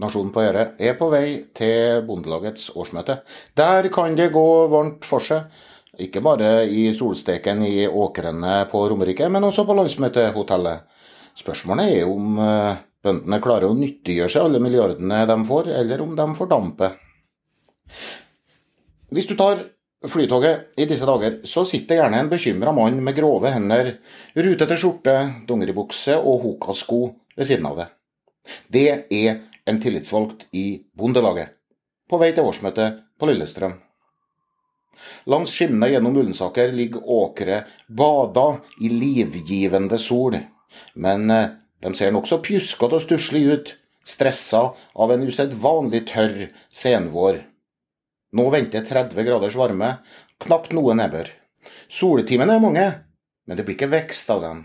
Nasjonen på Øre er på vei til Bondelagets årsmøte. Der kan det gå varmt for seg. Ikke bare i solsteken i åkrene på Romerike, men også på landsmøtehotellet. Spørsmålet er om eh, bøndene klarer å nyttiggjøre seg alle milliardene de får, eller om de fordamper. Hvis du tar flytoget i disse dager, så sitter gjerne en bekymra mann med grove hender, rutete skjorte, dongeribukse og hokasko ved siden av det. Det er en tillitsvalgt i Bondelaget, på vei til årsmøtet på Lillestrøm. Langs skinnene gjennom Ullensaker ligger åkre bada i livgivende sol, men eh, de ser nokså pjuskete og stusslige ut, stressa av en usedvanlig tørr senvår. Nå venter 30 graders varme, knapt noe nedbør. Soltimene er mange, men det blir ikke vekst av dem.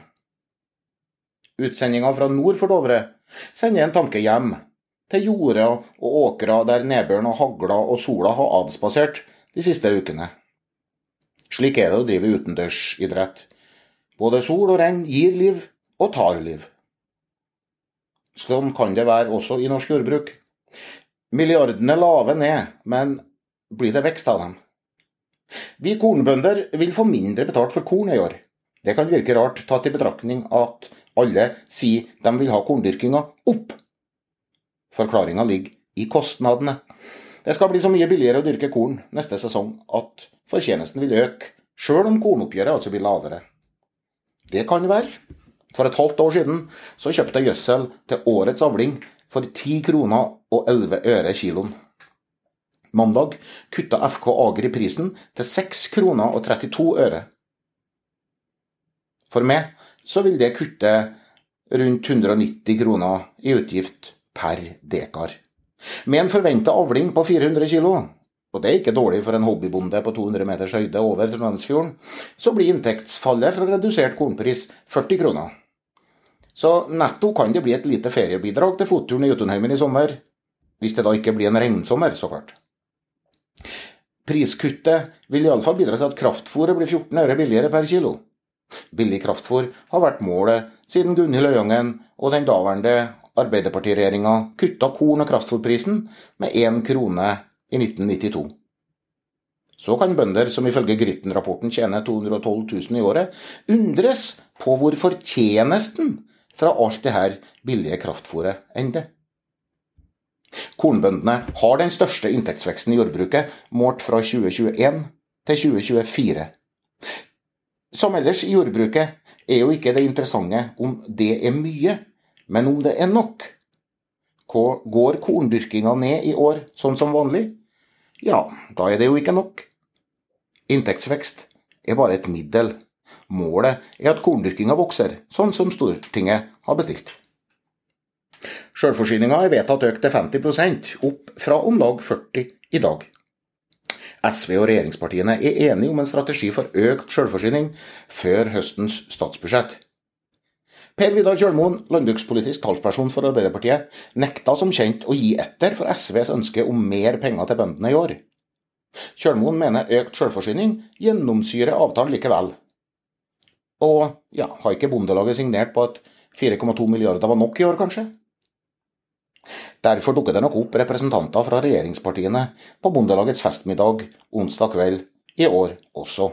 Utsendinga fra nord for Dovre sender en tanke hjem til jorder og åkrer der nedbøren og hagla og sola har avspasert de siste ukene. Slik er det å drive utendørsidrett. Både sol og regn gir liv og tar liv. Sånn kan det være også i norsk jordbruk. Milliardene lave ned, men blir det vekst av dem? Vi kornbønder vil få mindre betalt for korn i år. Det kan virke rart tatt i betraktning at alle sier de vil ha korndyrkinga opp. Forklaringa ligger i kostnadene. Det skal bli så mye billigere å dyrke korn neste sesong at fortjenesten vil øke, sjøl om kornoppgjøret altså blir lavere. Det kan være. For et halvt år siden så kjøpte jeg gjødsel til årets avling for 10 kroner og 11 øre kiloen. Mandag kutta FK Agri prisen til 6 kroner og 32 øre. For meg så vil det kutte rundt 190 kroner i utgift per dekar. Med en forventa avling på 400 kg, og det er ikke dårlig for en hobbybonde på 200 meters høyde over Trondheimsfjorden, så blir inntektsfallet fra redusert kornpris 40 kroner. Så netto kan det bli et lite feriebidrag til fotturen i Jotunheimen i sommer. Hvis det da ikke blir en regnsommer, så klart. Priskuttet vil iallfall bidra til at kraftfôret blir 14 øre billigere per kilo. Billig kraftfôr har vært målet siden Gunhild Øyangen og den daværende Arbeiderpartiregjeringa kutta korn- og kraftfôrprisen med én krone i 1992. Så kan bønder som ifølge Grytten-rapporten tjener 212 000 i året, undres på hvor fortjenesten fra alt det her billige kraftfôret ender. Kornbøndene har den største inntektsveksten i jordbruket målt fra 2021 til 2024. Som ellers i jordbruket er jo ikke det interessante om det er mye, men om det er nok, går korndyrkinga ned i år sånn som vanlig? Ja, da er det jo ikke nok. Inntektsvekst er bare et middel. Målet er at korndyrkinga vokser, sånn som Stortinget har bestilt. Sjølforsyninga er vedtatt økt til 50% opp fra om lag 40 i dag. SV og regjeringspartiene er enige om en strategi for økt sjølforsyning før høstens statsbudsjett. Per Vidar Kjølmoen, landbrukspolitisk talsperson for Arbeiderpartiet, nekta som kjent å gi etter for SVs ønske om mer penger til bøndene i år. Kjølmoen mener økt selvforsyning gjennomsyrer avtalen likevel. Og ja, har ikke Bondelaget signert på at 4,2 milliarder var nok i år, kanskje? Derfor dukker det nok opp representanter fra regjeringspartiene på Bondelagets festmiddag onsdag kveld i år også.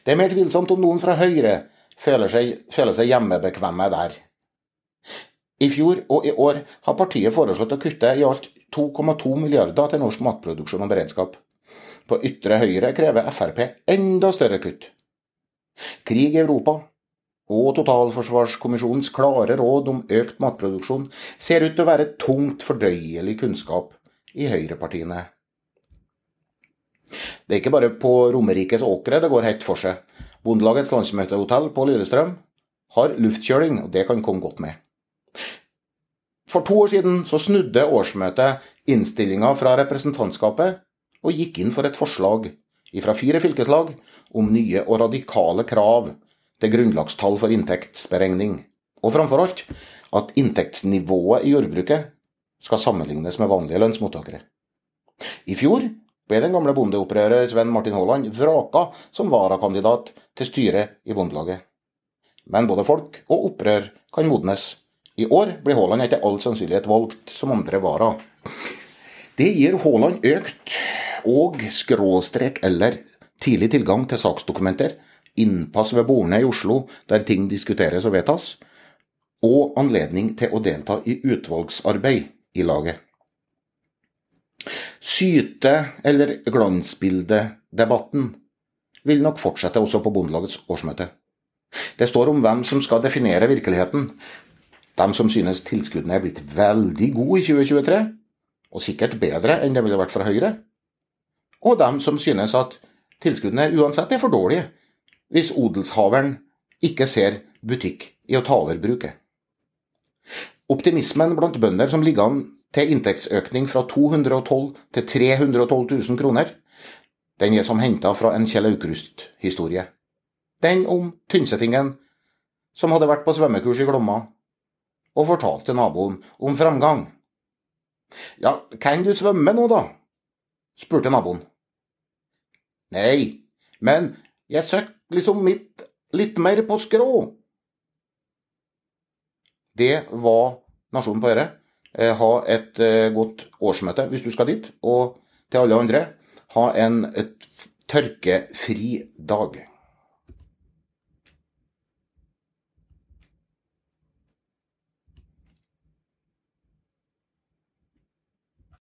Det er mer tvilsomt om noen fra Høyre føler seg, føler seg hjemmebekvemme der. I fjor og i år har partiet foreslått å kutte i alt 2,2 milliarder til norsk matproduksjon og beredskap. På ytre høyre krever Frp enda større kutt. Krig i Europa og Totalforsvarskommisjonens klare råd om økt matproduksjon ser ut til å være tungt fordøyelig kunnskap i høyrepartiene. Det er ikke bare på Romerikes åkre det går helt for seg. Bondelagets landsmøtehotell på Lillestrøm har luftkjøling, og det kan komme godt med. For to år siden så snudde årsmøtet innstillinga fra representantskapet og gikk inn for et forslag fra fire fylkeslag om nye og radikale krav til grunnlagstall for inntektsberegning, og framfor alt at inntektsnivået i jordbruket skal sammenlignes med vanlige lønnsmottakere. I fjor ble den gamle bondeopprører Sven Martin Haaland vraka som varakandidat til styret i Bondelaget. Men både folk og opprør kan modnes, I år blir Haaland etter all sannsynlighet valgt som andre vara. Det gir Haaland økt og skråstrek eller tidlig tilgang til saksdokumenter, innpass ved bordene i Oslo der ting diskuteres og vedtas, og anledning til å delta i utvalgsarbeid i laget. Syte- eller glansbildedebatten vil nok fortsette også på Bondelagets årsmøte. Det står om hvem som skal definere virkeligheten. De som synes tilskuddene er blitt veldig gode i 2023, og sikkert bedre enn det ville vært fra Høyre. Og dem som synes at tilskuddene uansett er for dårlige, hvis odelshaveren ikke ser butikk i å ta over bruket. Optimismen blant bønder som ligger an til inntektsøkning fra 212 til 312 000 kroner, den er som henta fra en Kjell Aukrust-historie. Den om Tynsetingen, som hadde vært på svømmekurs i Glomma, og fortalte naboen om framgang. Ja, kan du svømme nå, da? spurte naboen. Nei, men jeg søkte liksom mitt litt mer på skrå. Det var Nasjonen på Øre. Eh, ha et eh, godt årsmøte hvis du skal dit. Og til alle andre, ha en tørkefri dag.